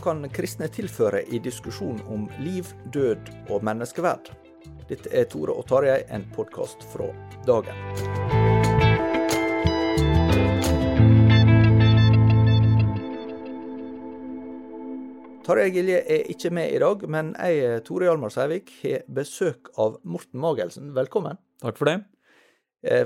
Kan kristne tilføre i diskusjon om liv, død og menneskeverd? Dette er Tore og Tarjei, en podkast fra dagen. Tarjei Gilje er ikke med i dag, men jeg, Tore Hjalmar Seivik, har besøk av Morten Magelsen. Velkommen. Takk for det. Eh,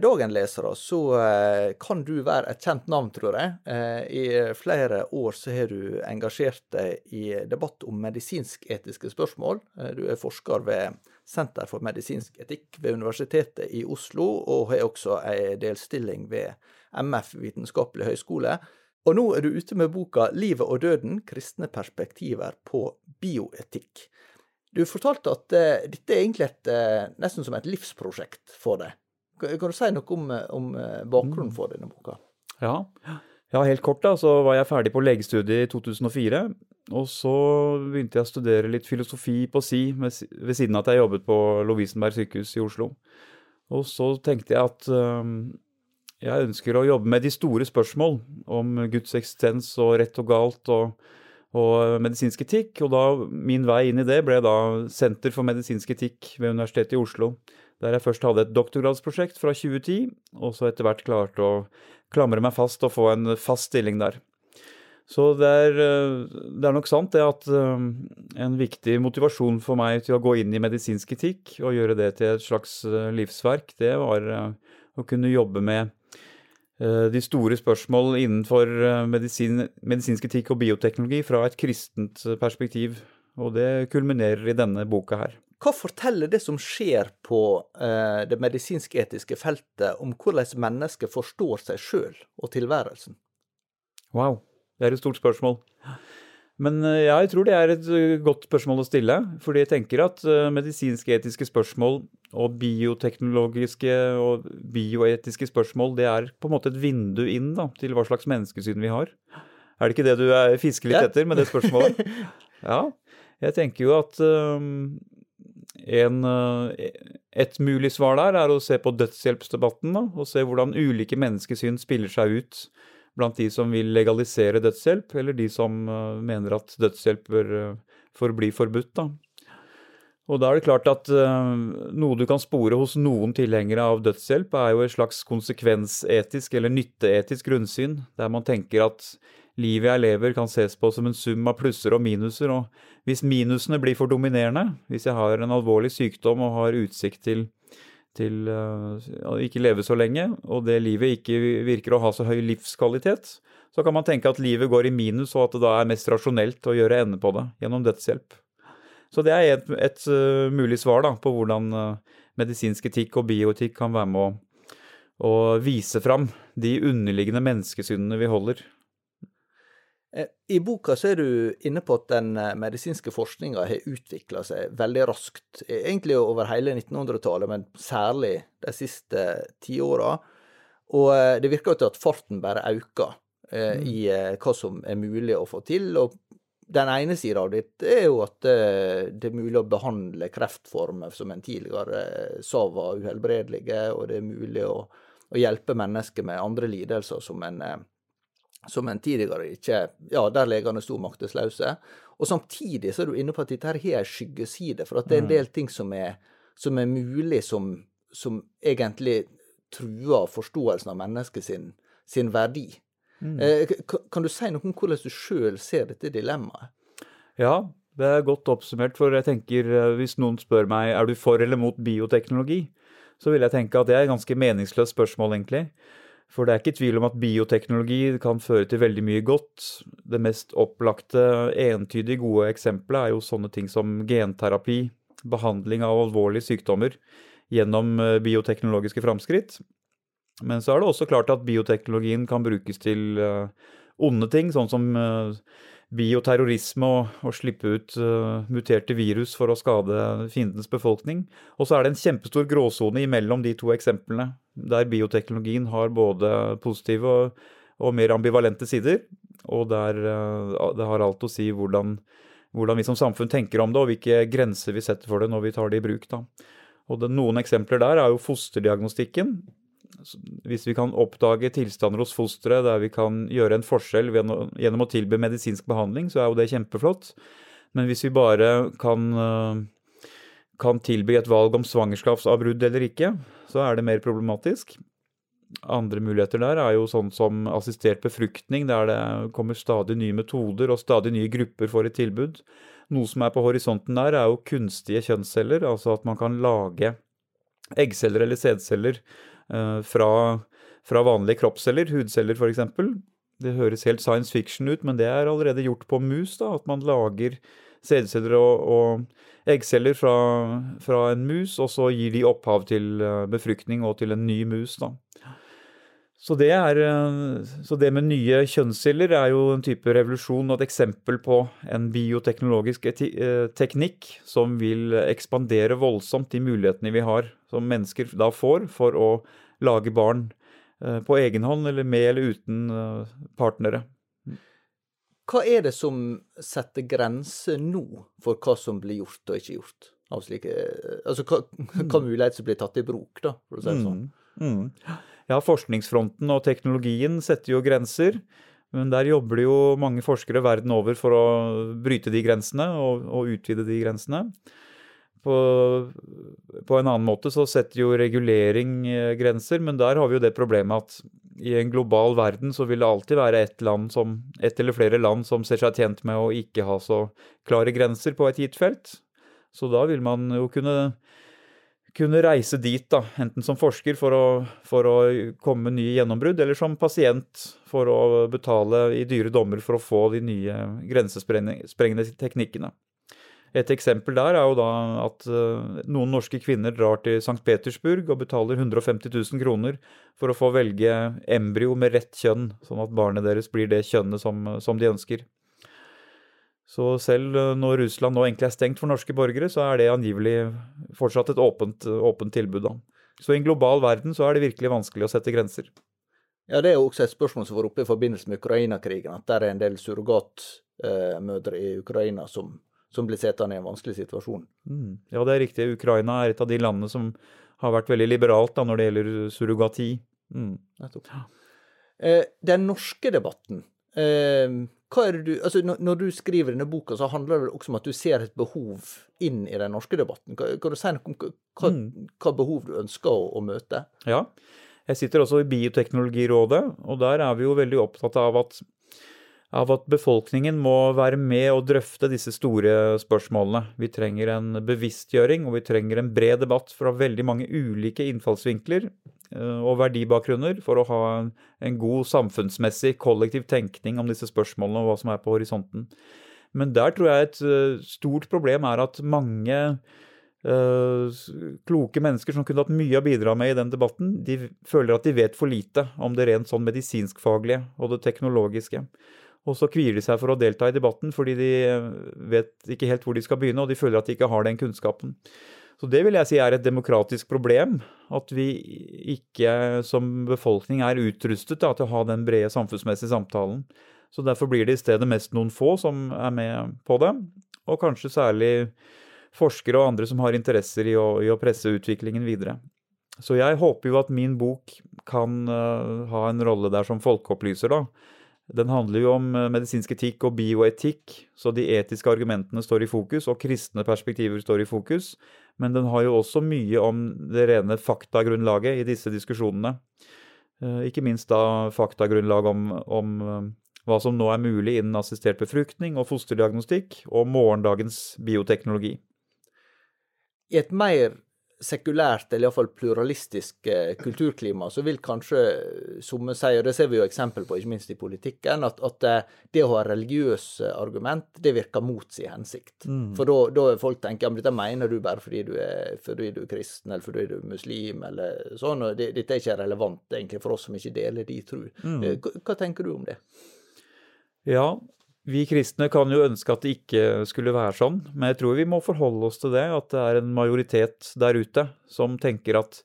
dagen-lesere så eh, kan du være et kjent navn, tror jeg. Eh, I flere år så har du engasjert deg i debatt om medisinsk-etiske spørsmål. Eh, Du er forsker ved Senter for medisinsk etikk ved Universitetet i Oslo, og har også en delstilling ved MF Vitenskapelig høgskole. Og nå er du ute med boka 'Livet og døden kristne perspektiver på bioetikk'. Du fortalte at uh, dette er egentlig et, uh, nesten som et livsprosjekt for deg. Kan, kan du si noe om, eh, om bakgrunnen for denne boka? Ja. ja, helt kort da, så var jeg ferdig på legestudiet i 2004. Og så begynte jeg å studere litt filosofi på si, med ved siden av at jeg jobbet på Lovisenberg sykehus i Oslo. Og så tenkte jeg at øhm, jeg ønsker å jobbe med de store spørsmål om Guds eksistens og rett og galt og, og medisinsk etikk. Og da min vei inn i det ble da Senter for medisinsk etikk ved Universitetet i Oslo. Der jeg først hadde et doktorgradsprosjekt fra 2010, og så etter hvert klarte å klamre meg fast og få en fast stilling der. Så det er, øh, det er nok sant det at øh, en viktig motivasjon for meg til å gå inn i medisinsk etikk og gjøre det til et slags øh, livsverk, det var å kunne jobbe med de store spørsmål innenfor øh, medisin, medisinsk etikk og bioteknologi fra et kristent øh, perspektiv. Og det kulminerer i denne boka her. Hva forteller det som skjer på eh, det medisinsk-etiske feltet om hvordan mennesket forstår seg sjøl og tilværelsen? Wow, det er et stort spørsmål. Men øh, jeg tror det er et øh, godt spørsmål å stille. Fordi jeg tenker at medisinske medisinsk-etiske spørsmål og bioteknologiske og bioetiske spørsmål, det er på en måte et vindu inn da, til hva slags menneskesyn vi har. Er det ikke det du er, fisker litt Ja. etter med det spørsmålet? Ja. Jeg tenker jo at en, et mulig svar der er å se på dødshjelpsdebatten, da, og se hvordan ulike menneskesyn spiller seg ut blant de som vil legalisere dødshjelp, eller de som øh, mener at dødshjelp bør øh, forbli forbudt. Da. Og da er det klart at øh, noe du kan spore hos noen tilhengere av dødshjelp, er jo et slags konsekvensetisk eller nytteetisk grunnsyn, der man tenker at livet jeg lever kan ses på som en sum av plusser og minuser, og hvis minusene blir for dominerende, hvis jeg har en alvorlig sykdom og har utsikt til, til øh, å ikke leve så lenge, og det livet ikke virker å ha så høy livskvalitet, så kan man tenke at livet går i minus, og at det da er mest rasjonelt å gjøre ende på det gjennom dødshjelp. Så det er et, et øh, mulig svar da, på hvordan øh, medisinsk etikk og bioetikk kan være med å, å vise fram de underliggende menneskesynene vi holder. Eh, I boka så er du inne på at den eh, medisinske forskninga har utvikla seg veldig raskt. eh, Egentlig over hele 1900-tallet, men særlig de siste tiåra. Og eh, det virker jo til at farten bare øker eh, i eh, hva som er mulig å få til. Og den ene sida av ditt er jo at eh, det er mulig å behandle kreftformer som en tidligere eh, sa var uhelbredelige, og det er mulig å, å hjelpe mennesker med andre lidelser som en eh, som en tidligere ikke Ja, der legene sto maktesløse. Og samtidig så er du inne på at dette her har en skyggeside, for at det er en del ting som er, som er mulig, som, som egentlig truer forståelsen av mennesket sin, sin verdi. Eh, kan du si noe om hvordan du sjøl ser dette dilemmaet? Ja, det er godt oppsummert, for jeg tenker eh, hvis noen spør meg er du for eller mot bioteknologi, så vil jeg tenke at det er et ganske meningsløst spørsmål, egentlig. For det er ikke tvil om at bioteknologi kan føre til veldig mye godt. Det mest opplagte, entydig gode eksempelet er jo sånne ting som genterapi, behandling av alvorlige sykdommer gjennom eh, bioteknologiske framskritt. Men så er det også klart at bioteknologien kan brukes til eh, onde ting, sånn som eh, bioterrorisme og, og slippe ut uh, muterte virus for å skade fiendens befolkning. Og så er det en kjempestor gråsone imellom de to eksemplene, der bioteknologien har både positive og, og mer ambivalente sider, og der uh, det har alt å si hvordan, hvordan vi som samfunn tenker om det, og hvilke grenser vi setter for det når vi tar det i bruk. Da. Og det, noen eksempler der er jo fosterdiagnostikken. Hvis vi kan oppdage tilstander hos fosteret der vi kan gjøre en forskjell gjennom å tilby medisinsk behandling, så er jo det kjempeflott. Men hvis vi bare kan, øh, kan tilby et valg om svangerskapsavbrudd eller ikke, så er det mer problematisk. Andre muligheter der er jo sånn som assistert befruktning, der det kommer stadig nye metoder og stadig nye grupper får et tilbud. Noe som er på horisonten der, er jo kunstige kjønnsceller, altså at man kan lage eggceller eller sædceller fra, fra vanlige kroppsceller, hudceller f.eks. Det høres helt science fiction ut, men det er allerede gjort på mus. da, At man lager sædceller og, og eggceller fra, fra en mus, og så gir de opphav til eh, befruktning og til en ny mus. da. Så det, er, eh, så det med nye kjønnsceller er jo en type revolusjon og et eksempel på en bioteknologisk eh, teknikk som vil ekspandere voldsomt de mulighetene vi har, som mennesker da får, for å lage barn eh, på egen hånd, eller med eller uten partnere. Hva er det som setter grenser nå for hva som blir gjort og ikke gjort? Av slike, altså hva, hva mulighet som blir tatt i bruk, da, for å si det sånn. Mm. Ja, forskningsfronten og teknologien setter jo grenser. Men der jobber det jo mange forskere verden over for å bryte de grensene og, og utvide de grensene. På, på en annen måte så setter jo regulering eh, grenser, men der har vi jo det problemet at i en global verden så vil det alltid være ett ett eller flere land som ser seg tjent med å ikke ha så klare grenser på et gitt felt. Så da vil man jo kunne kunne reise dit, da, enten som forsker for å, for å komme med nye gjennombrudd, eller som pasient for å betale i dyre dommer for å få de nye grensesprengende teknikkene. Et eksempel der er jo da at eh, noen norske kvinner drar til St. Petersburg og betaler 150 000 kroner for å få velge embryo med rett kjønn, sånn at barnet deres blir det kjønnet som, som de ønsker. Så selv eh, når Russland nå egentlig er stengt for norske borgere, så er det angivelig fortsatt et åpent, åpent tilbud. da. Så i en global verden så er det virkelig vanskelig å sette grenser. Ja, det er jo også et spørsmål som var oppe i forbindelse med Ukraina-krigen, at der er en del surrogatmødre i Ukraina som, som blir sittende i en vanskelig situasjon. Mm. Ja, det er riktig. Ukraina er et av de landene som har vært veldig liberalt da, når det gjelder surrogati. Mm. Eh, den norske debatten hva er det du, altså når, du skriver denne boka, så handler det vel også om at du ser et behov inn i den norske debatten. Kan, du si noe om hva, hva, hva behov du ønsker å, å møte? Ja. Jeg sitter også i Bioteknologirådet, og der er vi jo veldig opptatt av at, av at befolkningen må være med og drøfte disse store spørsmålene. Vi trenger en bevisstgjøring, og vi trenger en bred debatt fra veldig mange ulike innfallsvinkler og verdibakgrunner for å ha en, god samfunnsmessig kollektiv tenkning om disse spørsmålene og hva som er på horisonten. Men der tror jeg et eh, stort problem er at mange eh, kloke mennesker som kunne hatt mye å bidra med i den debatten, de føler at de vet for lite om det rent sånn medisinskfaglige og det teknologiske. Og så kvier de seg for å delta i debatten fordi de vet ikke helt hvor de skal begynne, og de føler at de ikke har den kunnskapen. Så det vil jeg si er et demokratisk problem. At vi ikke som befolkning er utrustet da, til å ha den brede samfunnsmessige samtalen. Så derfor blir det i stedet mest noen få som er med på det. Og kanskje særlig forskere og andre som har interesser i å, i å presse utviklingen videre. Så jeg håper jo at min bok kan uh, ha en rolle der som folkeopplyser, da. Den handler jo om eh, medisinsk etikk og bioetikk, så de etiske argumentene står i fokus, og kristne perspektiver står i fokus. Men den har jo også mye om det rene faktagrunnlaget i disse diskusjonene. Uh, ikke minst da faktagrunnlag om, om hva som nå er mulig innen assistert befruktning og fosterdiagnostikk, og morgendagens bioteknologi i et mer sekulært, eller iallfall pluralistisk eh, kulturklima, så vil kanskje som si, og det ser vi jo eksempel på, ikke minst i politikken, at, at eh, det å ha religiøse argument, det virker mot sin hensikt. Mm. For da folk tenke ja, men dette mener du bare fordi du er, fordi du er kristen, eller fordi du er muslim, eller sånn, og det, dette er ikke relevant egentlig for oss som ikke deler de tro. Mm. Eh, hva, hva tenker du om det? Ja, vi kristne kan jo ønske at det ikke skulle være sånn, men jeg tror vi må forholde oss til det, at det er en majoritet der ute som tenker at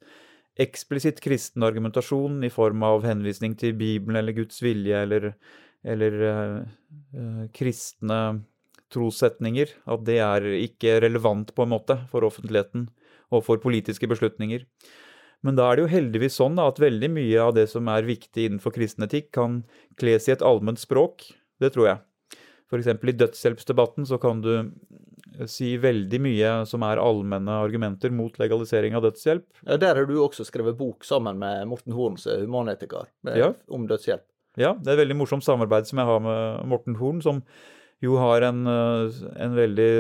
eksplisitt kristen argumentasjon i form av henvisning til Bibelen eller Guds vilje eller, eller eh, kristne trossetninger, at det er ikke relevant på en måte for offentligheten og for politiske beslutninger. Men da er det jo heldigvis sånn da, at veldig mye av det som er viktig innenfor kristen etikk, kan kles i et allment språk. Det tror jeg. F.eks. i dødshjelpsdebatten så kan du eh, si veldig mye som er allmenne argumenter mot legalisering av dødshjelp. Ja, Der har du også skrevet bok sammen med Morten Horn, som er humanetiker, ja. om dødshjelp. Ja, det er et veldig morsomt samarbeid som jeg har med Morten Horn, som jo har en, eh, en veldig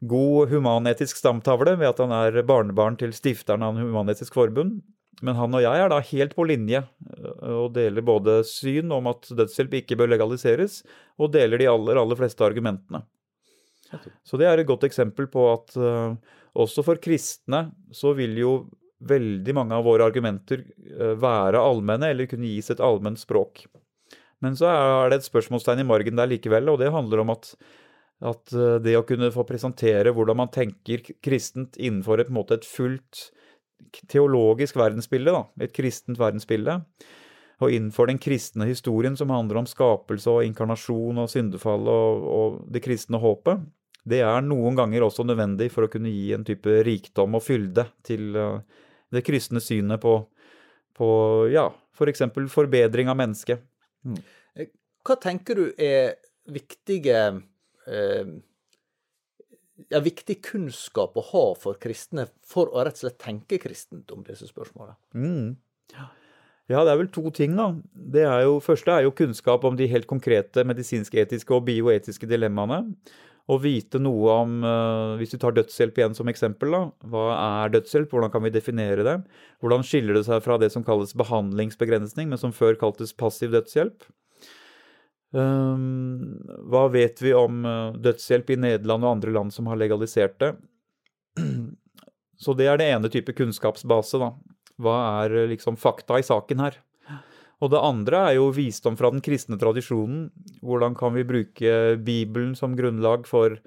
god humanetisk stamtavle ved at han er barnebarn til stifteren av Human-Etisk Forbund. Men han og jeg er da helt på linje eh, og deler både syn om at dødshjelp ikke bør legaliseres, og deler de aller, aller fleste argumentene. Så det er et godt eksempel på at uh, også for kristne så vil jo veldig mange av våre argumenter uh, være allmenne eller kunne gis et allment språk. Men så er det et spørsmålstegn i margen der likevel, og det handler om at, at det å kunne få presentere hvordan man tenker kristent innenfor et, måte, et fullt teologisk verdensbilde, da, et kristent verdensbilde. Og innenfor den kristne historien som handler om skapelse og inkarnasjon og syndefall og, og det kristne håpet, det er noen ganger også nødvendig for å kunne gi en type rikdom og fylde til uh, det kristne synet på, på ja, f.eks. For forbedring av mennesket. Mm. Hva tenker du er viktige eh, ja, viktig kunnskap å ha for kristne for å rett og slett tenke kristent om disse spørsmålene? Mm. Ja, det er vel to ting, da. Det er jo, første er jo kunnskap om de helt konkrete medisinsk-etiske og bioetiske dilemmaene. Å vite noe om, uh, hvis du tar dødshjelp igjen som eksempel, da. Hva er dødshjelp, hvordan kan vi definere det? Hvordan skiller det seg fra det som kalles behandlingsbegrensning, men som før kaltes passiv dødshjelp? Um, hva vet vi om uh, dødshjelp i Nederland og andre land som har legalisert det? Så det er det ene type kunnskapsbase, da. Hva er uh, liksom fakta i saken her? Og det andre er jo visdom fra den kristne tradisjonen. Hvordan kan vi bruke Bibelen som grunnlag for,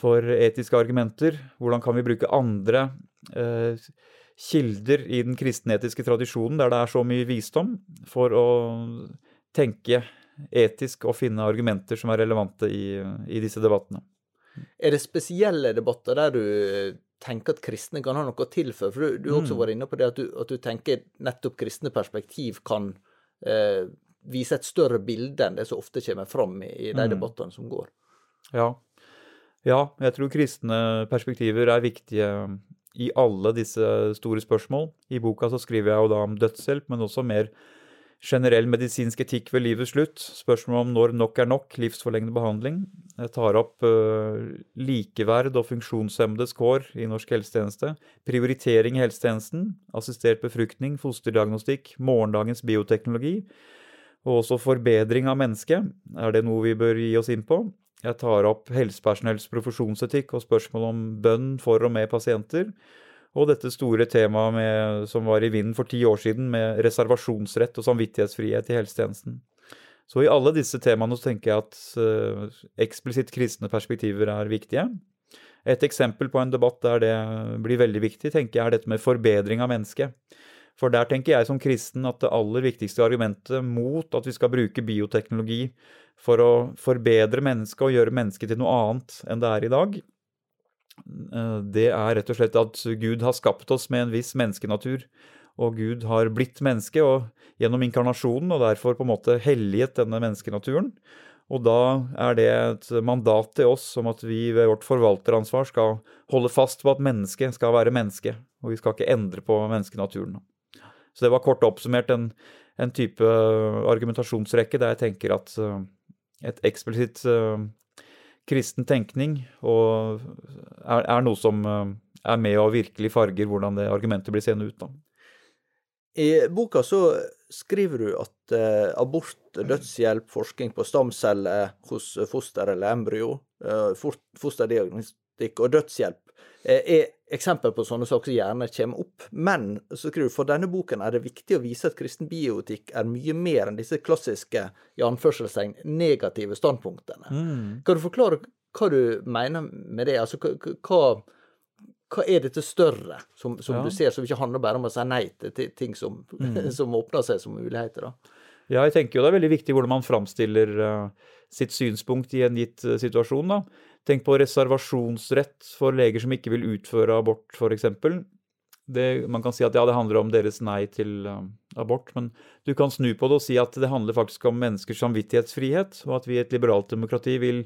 for etiske argumenter? Hvordan kan vi bruke andre eh, kilder i den kristenetiske tradisjonen, der det er så mye visdom, for å tenke etisk å finne argumenter som er relevante i, i disse debattene. Er det spesielle debatter der du tenker at kristne kan ha noe å tilføre? For du, du har også mm. vært inne på det at du, at du tenker nettopp kristne perspektiv kan eh, vise et større bilde enn det som ofte kommer fram i, i de mm. debattene som går. Ja. ja, jeg tror kristne perspektiver er viktige i alle disse store spørsmål. I boka så skriver jeg jo da om dødshjelp, men også mer generell medisinsk etikk ved livets slutt, spørsmål om når nok er nok, livsforlengende behandling. Jeg tar opp uh, likeverd og funksjonshemmedes kår i norsk helsetjeneste, prioritering i helsetjenesten, assistert befruktning, fosterdiagnostikk, morgendagens bioteknologi, og også forbedring av mennesket. Er det noe vi bør gi oss inn på? Jeg tar opp helsepersonells profesjonsetikk og spørsmål om bønn for og med pasienter og dette store temaet med, som var i vinden for ti år siden, med reservasjonsrett og samvittighetsfrihet i helsetjenesten. Så i alle disse temaene så tenker jeg at uh, eksplisitt kristne perspektiver er viktige. Et eksempel på en debatt der det blir veldig viktig, tenker jeg er dette med forbedring av mennesket. For der tenker jeg som kristen at det aller viktigste argumentet mot at vi skal bruke bioteknologi for å forbedre mennesket og gjøre mennesket til noe annet enn det er i dag, eh, det er rett og slett at Gud har skapt oss med en viss menneskenatur. Og Gud har blitt menneske gjennom inkarnasjonen, og derfor på en måte helliget denne menneskenaturen. Og da er det et mandat til oss om at vi ved vårt forvalteransvar skal holde fast på at mennesket skal være menneske, og vi skal ikke endre på menneskenaturen. Så det var kort oppsummert en, en type argumentasjonsrekke der jeg tenker at eh, et eksplisitt uh, kristen tenkning og er, er, noe som uh, er med og virkelig farger hvordan det argumentet blir seende ut. da. I boka så skriver du at eh, abort, dødshjelp, forskning på stamceller hos foster eller embryo, eh, fosterdiagnostikk og dødshjelp eh, er eksempel på sånne saker som gjerne kommer opp. Men så skriver du, for denne boken er det viktig å vise at kristen bioetikk er mye mer enn disse klassiske i anførselstegn, negative standpunktene. Mm. Kan du forklare hva du mener med det? Altså, hva hva er dette større, som, som ja. du ser, som ikke handler bare om å si nei til ting som, mm. som åpner seg som muligheter? da? Ja, jeg tenker jo det er veldig viktig hvordan man framstiller uh, sitt synspunkt i en gitt uh, situasjon. da. Tenk på reservasjonsrett for leger som ikke vil utføre abort, f.eks. Man kan si at ja, det handler om deres nei til uh, abort, men du kan snu på det og si at det handler faktisk om menneskers samvittighetsfrihet, og at vi i et liberalt demokrati vil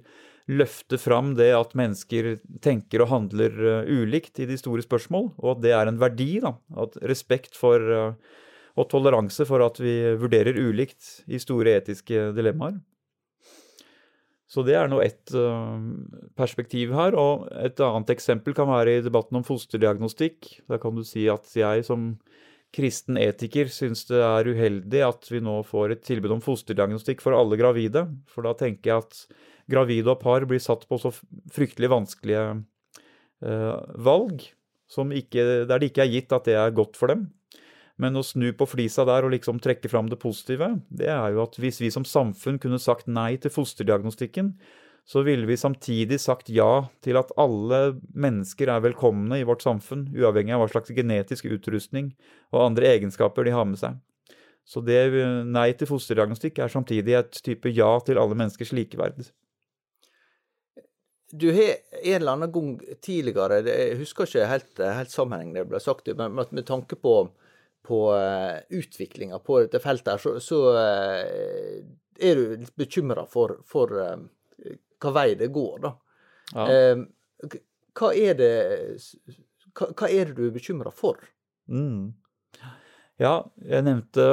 løfte fram det at mennesker tenker og handler uh, ulikt i de store spørsmål, og at det er en verdi. da, at Respekt for uh, og toleranse for at vi vurderer ulikt i store etiske dilemmaer. Så det er nå ett uh, perspektiv her. Og et annet eksempel kan være i debatten om fosterdiagnostikk. Da kan du si at jeg som kristen etiker syns det er uheldig at vi nå får et tilbud om fosterdiagnostikk for alle gravide. For da tenker jeg at gravide og par blir satt på så fryktelig vanskelige valg valg ikke, der det ikke er gitt at det er godt for dem. Men å snu på flisa der og liksom trekke fram det positive, det er jo at hvis vi som samfunn kunne sagt nei til fosterdiagnostikken, så ville vi samtidig sagt ja til at alle mennesker er velkomne i vårt samfunn, uavhengig av hva slags genetisk utrustning og andre egenskaper de har med seg. Så det nei til fosterdiagnostikk er samtidig et type ja til alle menneskers likeverd. Du har en eller annen gang tidligere, jeg husker ikke helt, helt sammenhengen det ble sagt, men med tanke på, på uh, utviklinga på dette feltet, her, så, så uh, er du litt bekymra for, for uh, hva vei det går, da. Ja. hva, er det, hva, hva, er det du er bekymra for? Mm. Ja, jeg nevnte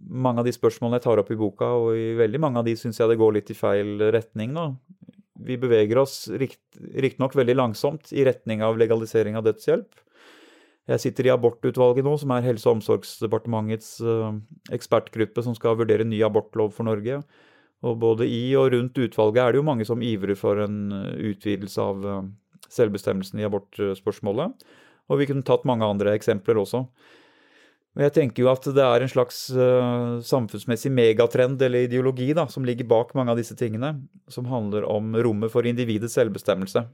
mange av de spørsmålene jeg tar opp i boka, og i veldig mange av de syns jeg det går litt i feil retning nå vi beveger oss riktignok veldig langsomt i retning av legalisering av dødshjelp. Jeg sitter i abortutvalget nå, som er Helse- og omsorgsdepartementets uh, ekspertgruppe som skal vurdere ny abortlov for Norge. Og både i og rundt utvalget er det jo mange som ivrer for en uh, utvidelse av uh, selvbestemmelsen i abortspørsmålet. Og vi kunne tatt mange andre eksempler også. Og jeg tenker jo at det er en slags samfunnsmessig megatrend eller ideologi da, som ligger bak mange av disse tingene, som handler om rommet for individets selvbestemmelse.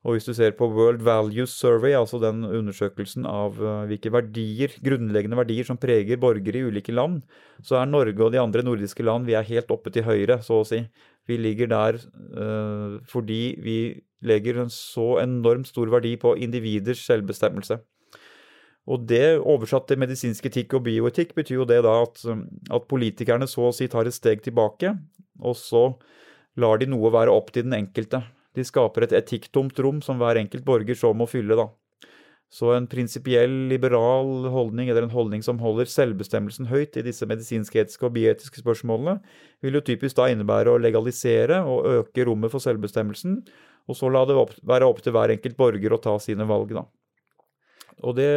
Og hvis du ser på World Values Survey, altså den undersøkelsen av uh, hvilke verdier, grunnleggende verdier som preger borgere i ulike land, så er Norge og de andre nordiske land vi er helt oppe til høyre, så å si. Vi ligger der uh, fordi vi legger en så enormt stor verdi på individers selvbestemmelse. Og det oversatt til medisinsk etikk og bioetikk betyr jo det da at, at, politikerne så å si tar et steg tilbake, og så lar de noe være opp til den enkelte. De skaper et etikktomt rom som hver enkelt borger så må fylle, da. Så en prinsipiell, liberal holdning, eller en holdning som holder selvbestemmelsen høyt i disse medisinske, etiske og bioetiske spørsmålene, vil jo typisk da innebære å legalisere og øke rommet for selvbestemmelsen, og så la det være opp til hver enkelt borger å ta sine valg, da. Og det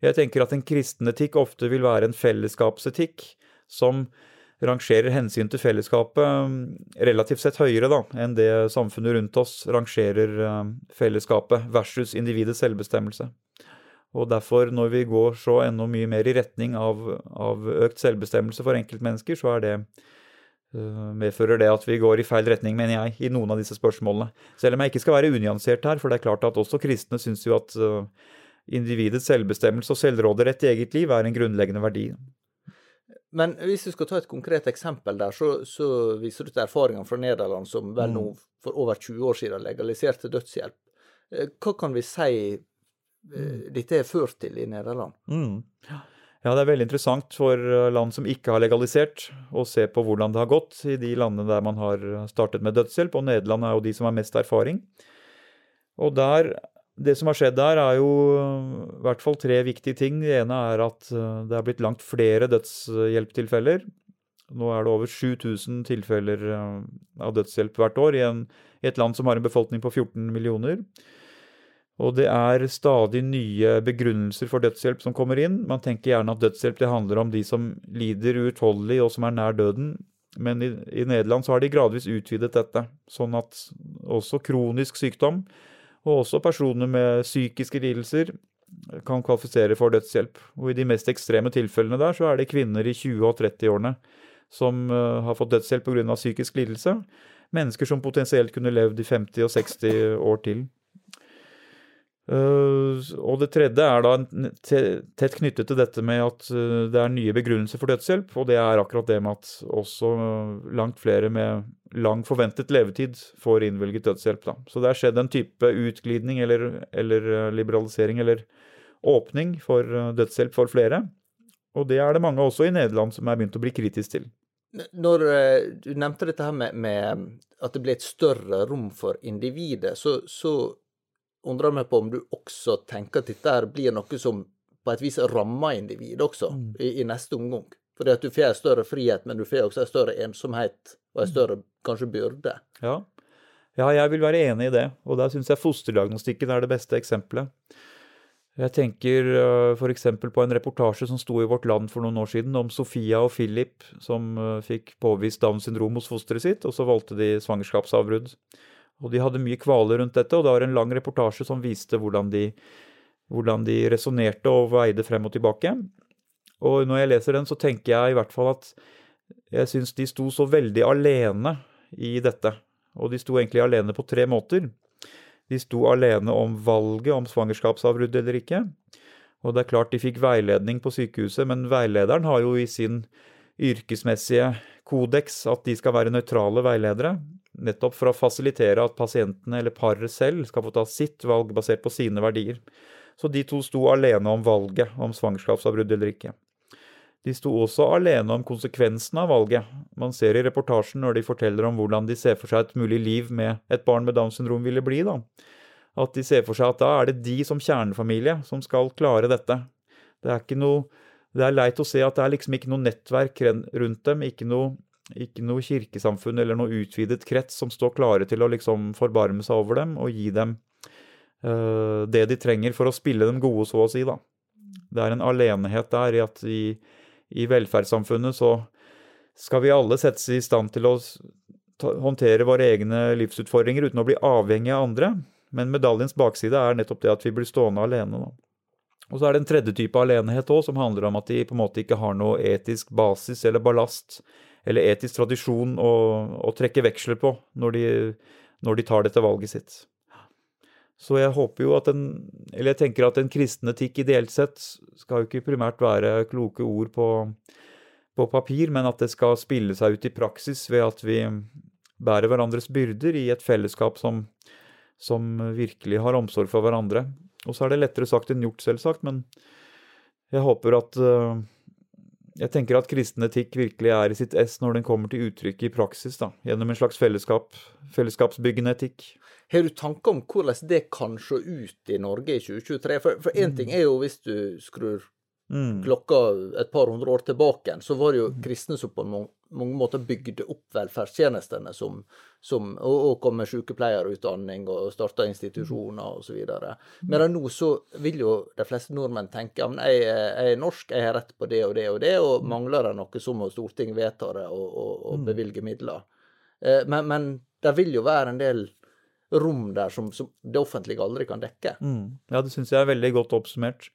Jeg tenker at en kristen etikk ofte vil være en fellesskapsetikk som rangerer hensyn til fellesskapet um, relativt sett høyere da, enn det samfunnet rundt oss rangerer um, fellesskapet versus individets selvbestemmelse. Og derfor, når vi går så enda mye mer i retning av, av økt selvbestemmelse for enkeltmennesker, så er det uh, medfører det at vi går i feil retning, mener jeg, i noen av disse spørsmålene. Selv om jeg ikke skal være unyansert her, for det er klart at også kristne syns jo at uh, individets selvbestemmelse og selvråderett i eget liv er en grunnleggende verdi. Men hvis du skal ta et konkret eksempel der, så, så viser du til erfaringene fra Nederland, som vel nå for over 20 år siden legaliserte dødshjelp. Eh, hva kan vi si eh, dette er ført til i Nederland? Mm. Ja, det er veldig interessant for eh, land som ikke har legalisert, å se på hvordan det har gått i de landene der man har startet med dødshjelp, og Nederland er jo de som har mest erfaring. Og der det som har skjedd der, er jo i hvert fall tre viktige ting. Det ene er at eh, det er blitt langt flere dødshjelptilfeller. Nå er det over 7000 tilfeller eh, av dødshjelp hvert år i, en, i, et land som har en befolkning på 14 millioner. Og det er stadig nye begrunnelser for dødshjelp som kommer inn. Man tenker gjerne at dødshjelp handler om de som lider uutholdelig og som er nær døden. Men i, i Nederland så har de gradvis utvidet dette, sånn at også kronisk sykdom og også personer med psykiske lidelser kan kvalifisere for dødshjelp. Og i de mest ekstreme tilfellene der, så er det kvinner i 20- og 30-årene som uh, har fått dødshjelp pga. psykisk lidelse. Mennesker som potensielt kunne levd i 50 og 60 år til. Uh, og det tredje er da tett knyttet til dette med at uh, det er nye begrunnelser for dødshjelp, og det er akkurat det med at også langt flere med lang forventet levetid får innvilget dødshjelp. Da. Så det er skjedd en type utglidning eller, eller liberalisering eller åpning for dødshjelp for flere. Og det er det mange også i Nederland som er begynt å bli kritisk til. Når du nevnte dette her med, med at det ble et større rom for individet, så, så undrer meg på om du også tenker at dette blir noe som på et vis rammer individet også, mm. i, i, neste omgang. Fordi at du får en større frihet, men du får også en større ensomhet og en mm. større kanskje byrde. Ja. ja, jeg vil være enig i det. Og der syns jeg fosterdiagnostikken er det beste eksempelet. Jeg tenker uh, f.eks. på en reportasje som sto i Vårt Land for noen år siden om Sofia og Philip som uh, fikk påvist Downs syndrom hos fosteret sitt, og så valgte de svangerskapsavbrudd. Og de hadde mye kvaler rundt dette, og det var en lang reportasje som viste hvordan de, hvordan de resonnerte og veide frem og tilbake. Og når jeg leser den, så tenker jeg i hvert fall at jeg syns de sto så veldig alene i dette. Og de sto egentlig alene på tre måter. De sto alene om valget om svangerskapsavbrudd eller ikke. Og det er klart de fikk veiledning på sykehuset, men veilederen har jo i sin yrkesmessige kodeks at de skal være nøytrale veiledere nettopp for å fasilitere at pasientene eller paret selv skal få ta sitt valg basert på sine verdier. Så de to sto alene om valget om svangerskapsavbrudd eller ikke. De sto også alene om konsekvensene av valget. Man ser i reportasjen når de forteller om hvordan de ser for seg et mulig liv med et barn med Downs syndrom ville bli, da. At de ser for seg at da er det de som kjernefamilie som skal klare dette. Det er ikke noe Det er leit å se at det er liksom ikke noe nettverk rundt dem, ikke noe ikke noe kirkesamfunn eller noe utvidet krets som står klare til å liksom forbarme seg over dem og gi dem uh, det de trenger for å spille dem gode, så å si. da. Det er en alenehet der i at i, i velferdssamfunnet så skal vi alle settes i stand til å ta, håndtere våre egne livsutfordringer uten å bli avhengig av andre. Men medaljens bakside er nettopp det at vi blir stående alene. da. Og så er det en tredje type alenehet òg, som handler om at de på en måte ikke har noe etisk basis eller ballast eller etisk tradisjon å, å trekke veksler på når de, når de, tar dette valget sitt. Så jeg håper jo at en Eller jeg tenker at en kristen etikk ideelt sett skal jo ikke primært være kloke ord på, på papir, men at det skal spille seg ut i praksis ved at vi bærer hverandres byrder i et fellesskap som, som virkelig har omsorg for hverandre. Og så er det lettere sagt enn gjort, selvsagt, men jeg håper at uh, jeg tenker at kristen etikk virkelig er i sitt ess når den kommer til uttrykk i praksis, da, gjennom en slags fellesskap, fellesskapsbyggende etikk. Har du tanker om hvordan det kan se ut i Norge i 2023? For én ting er jo hvis du skrur mm. klokka et par hundre år tilbake, så var det jo mm. kristne som på mange måter bygde opp velferdstjenestene, som, som, og, og kom med sykepleierutdanning og starta institusjoner osv. Men nå så vil jo de fleste nordmenn tenke at jeg, jeg, er norsk, jeg har rett på det og det og det, og mm. mangler det noe, så må Stortinget vedta det og, og, og bevilge midler. Eh, men, men det vil jo være en del rom der som, som det offentlige aldri kan dekke. Mm. Ja, det syns jeg er veldig godt oppsummert.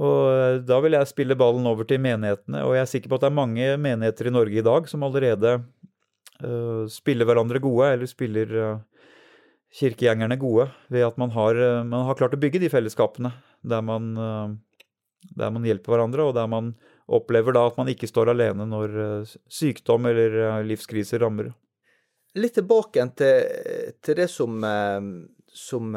Og eh, da vil jeg spille ballen over til menighetene, og jeg er sikker på at det er mange menigheter i Norge i dag som allerede uh, spiller hverandre gode, eller spiller uh, kirkegjengerne gode, ved at man har, uh, man har, klart å bygge de fellesskapene der man, der man hjelper hverandre, og der man opplever da at man ikke står alene når sykdom eller livskriser rammer. Litt tilbake til, til det som, som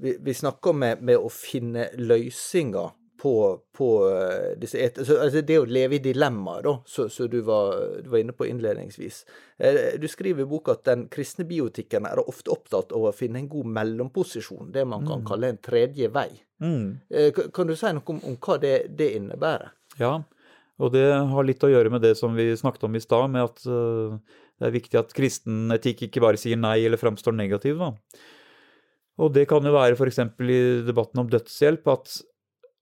vi, vi snakker med, med, å finne løsninger på, på uh, disse et altså Det å leve i dilemmaer, da, som du, du, var inne på innledningsvis. Uh, du skriver i boka at den kristne biotikken er ofte opptatt av å finne en god mellomposisjon, det man kan mm. kalle en tredje vei. Mm. Uh, kan du si noe om, om hva det, det, innebærer? Ja, og det har litt å gjøre med det som vi snakket om i stad, med at det er viktig at kristen etikk ikke bare sier nei eller framstår negativ. da. Og det kan jo være f.eks. i debatten om dødshjelp at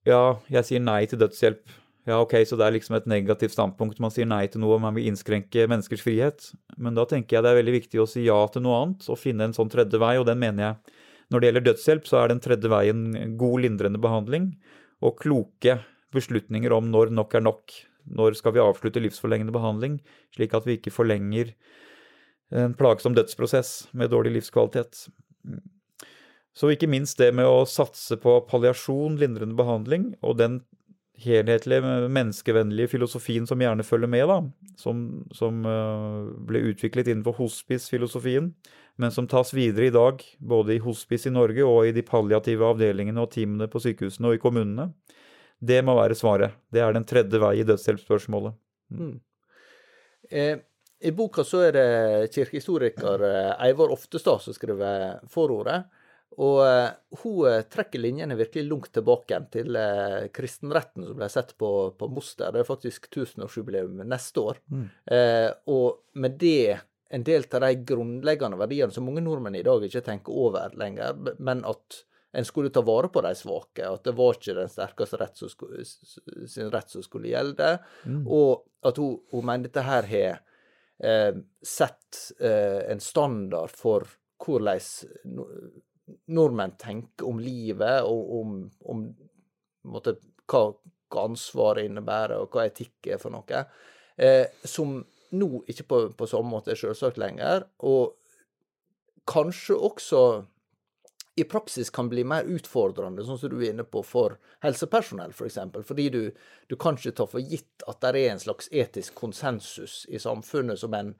ja, jeg sier nei til dødshjelp. Ja, ok, så det er liksom et negativt standpunkt. Man sier nei til noe, man vil innskrenke menneskers frihet. Men da tenker jeg det er veldig viktig å si ja til noe annet og finne en sånn tredje vei, og den mener jeg. Når det gjelder dødshjelp, så er den tredje veien god lindrende behandling og kloke beslutninger om når nok er nok. Når skal vi avslutte livsforlengende behandling, slik at vi ikke forlenger en plagsom dødsprosess med dårlig livskvalitet. Så ikke minst det med å satse på palliasjon, lindrende behandling, og den helhetlige, menneskevennlige filosofien som gjerne følger med, da, som, som uh, ble utviklet innenfor hospice-filosofien, men som tas videre i dag, både i hospice i Norge og i de palliative avdelingene og teamene på sykehusene og i kommunene. Det må være svaret. Det er den tredje vei i dødshjelpsspørsmålet. Mm. Eh, I boka så er det kirkehistoriker eh, Eivor Oftestad som skriver forordet. Og uh, hun uh, trekker linjene virkelig langt tilbake til uh, kristenretten som ble sett på, på Moster. Det er faktisk tusenårsjubileum neste år. Mm. og med det en del av de grunnleggende verdiene som mange nordmenn i dag ikke tenker over lenger, men at en skulle ta vare på de svake, at det var ikke den sterkeste rett som skulle, sin rett som skulle gjelde, mm. og at hun, hun mener dette her har sett en standard for hvordan nordmenn tenker om livet, og om, om måte, hva, hva ansvaret innebærer, og hva etikk er for noe, eh, som nå ikke på, på samme måte er selvsagt lenger, og kanskje også i praksis kan bli mer utfordrende, sånn som du er inne på, for helsepersonell f.eks. For eksempel, fordi du, du kan ikke ta for gitt at det er en slags etisk konsensus i samfunnet som en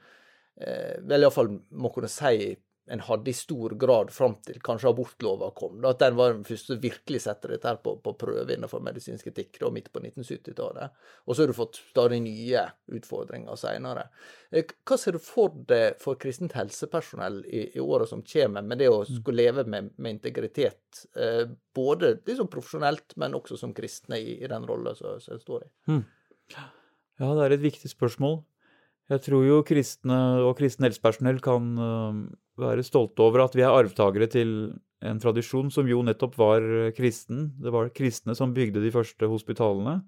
eh, vel iallfall må kunne si en hadde i stor grad fram til kanskje abortlova kom. Da, at den var den første som virkelig setter dette her på, på prøve innenfor medisinsk etikk da, midt på 1970-tallet. Og så har du fått stadig nye utfordringer seinere. Eh, hva ser du for deg for kristent helsepersonell i, i åra som kommer, med det å mm. skulle leve med, med integritet, eh, både liksom profesjonelt, men også som kristne i, i den rolla som jeg står i? Mm. Ja, det er et viktig spørsmål. Jeg tror jo kristne og kristent helsepersonell kan være stolte over at vi er arvtakere til en tradisjon som jo nettopp var kristen. Det var kristne som bygde de første hospitalene.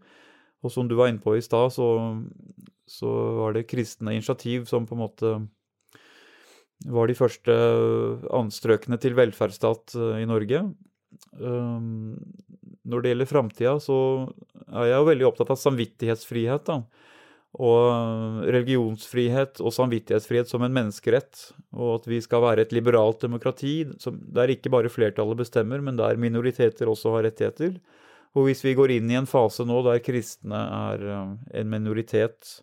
Og som du var inne på i stad, så, så, var det kristne initiativ som på en måte var de første anstrøkene til velferdsstat uh, i Norge. Um, når det gjelder framtida, så er jeg jo veldig opptatt av samvittighetsfrihet. da og religionsfrihet og samvittighetsfrihet som en menneskerett, og at vi skal være et liberalt demokrati der ikke bare flertallet bestemmer, men der minoriteter også har rettigheter. Og hvis vi går inn i en fase nå der kristne er eh, en minoritet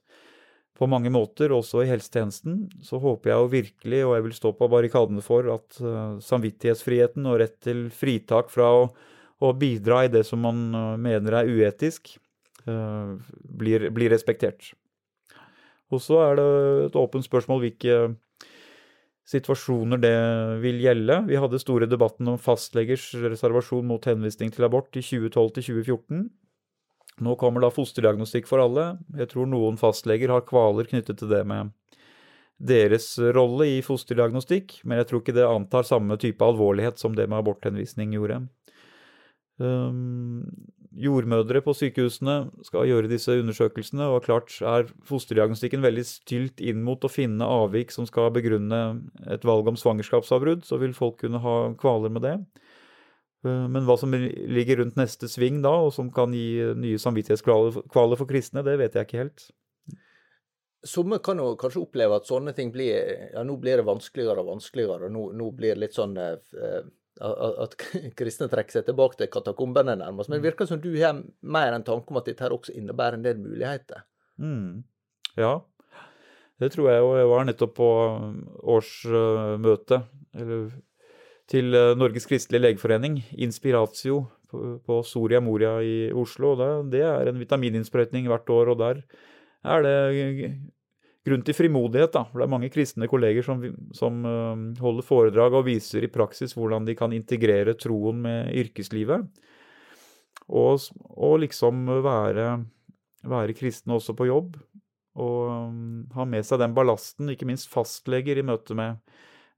på mange måter, også i helsetjenesten, så håper jeg jo virkelig, og jeg vil stå på barrikadene for, at eh, samvittighetsfriheten og rett til fritak fra å, å bidra i det som man eh, mener er uetisk, blir, blir respektert. Og så er det et åpent spørsmål hvilke situasjoner det vil gjelde. Vi hadde store debatten om fastlegers reservasjon mot henvisning til abort i 2012 til 2014. Nå kommer da fosterdiagnostikk for alle. Jeg tror noen fastleger har kvaler knyttet til det med deres rolle i fosterdiagnostikk, men jeg tror ikke det antar samme type alvorlighet som det med aborthenvisning gjorde. Um, jordmødre på sykehusene skal gjøre disse undersøkelsene, og klart er fosterdiagnostikken veldig stylt inn mot å finne avvik som skal begrunne et valg om svangerskapsavbrudd, så vil folk kunne ha kvaler med det. Eh, men hva som ligger rundt neste sving da, og som kan gi nye samvittighetskvaler for kristne, det vet jeg ikke helt. Somme kan jo kanskje oppleve at sånne ting blir ja, nå blir det vanskeligere og vanskeligere, og nå, nå blir det litt sånn eh, at kristne trekker seg tilbake til katakombene nærmest. Men det virker som du har mer en tanke om at dette her også innebærer en del muligheter. Mm. Ja, det tror jeg. Og jeg var nettopp på årsmøte til eh, Norges kristelige legeforening, Inspiratio, på Soria Moria i Oslo. Det er en vitamininnsprøytning hvert år, og der er det grunn til frimodighet. da, for Det er mange kristne kolleger som, som holder foredrag og viser i praksis hvordan de kan integrere troen med yrkeslivet. Og, og liksom være, være, kristne også på jobb. Og um, ha med seg den ballasten, ikke minst fastleger i møte med,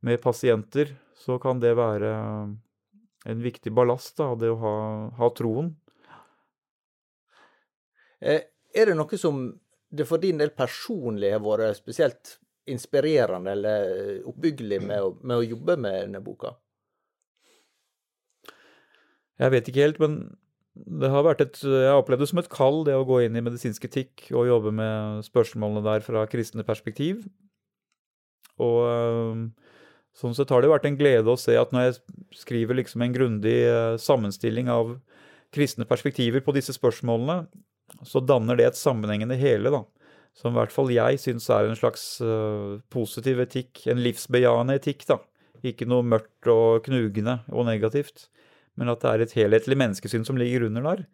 med pasienter. Så kan det være en viktig ballast, da, det å ha, ha troen. Eh, er det noe som det for din del personlig har vært spesielt inspirerende eller oppbyggelig med å, med å jobbe med denne boka? Jeg vet ikke helt, men det har vært et, jeg har opplevd det som et kall, det å gå inn i medisinsk etikk og jobbe med spørsmålene der fra kristne perspektiv. Og øh, sånn sett har det vært en glede å se at når jeg skriver liksom en grundig øh, sammenstilling av kristne perspektiver på disse spørsmålene, så danner det et sammenhengende hele, da. Som i hvert fall jeg syns er en slags uh, positiv etikk, en livsbejaende etikk, da. Ikke noe mørkt og knugende og negativt, men at det er et helhetlig menneskesyn som ligger under der.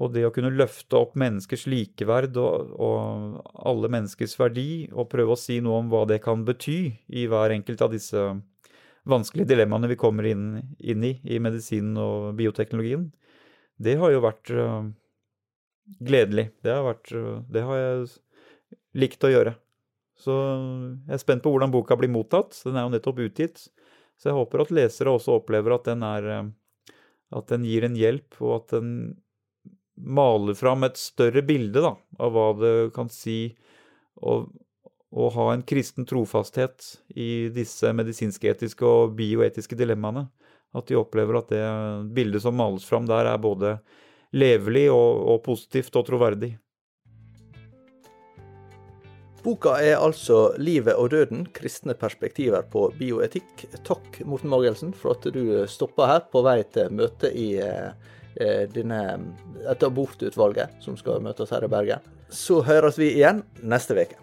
Og det å kunne løfte opp menneskers likeverd og, og, alle menneskers verdi, og prøve å si noe om hva det kan bety i hver enkelt av disse vanskelige dilemmaene vi kommer inn, inn i i medisinen og bioteknologien, det har jo vært uh, gledelig. Det har, vært, det har jeg likt å gjøre. Så jeg er spent på hvordan boka blir mottatt. Den er jo nettopp utgitt. Så jeg håper at lesere også opplever at den, er, at den gir en hjelp, og at den maler fram et større bilde da, av hva det kan si å, å ha en kristen trofasthet i disse medisinsk-etiske og bioetiske dilemmaene. At de opplever at det bildet som males fram der, er både levelig og, og positivt og troverdig. Boka er altså 'Livet og døden kristne perspektiver på bioetikk'. Takk, Morten Magelsen, for at du stoppa her på vei til møte i eh, denne, et abortutvalget som skal møte oss her i Bergen. Så høres vi igjen neste uke.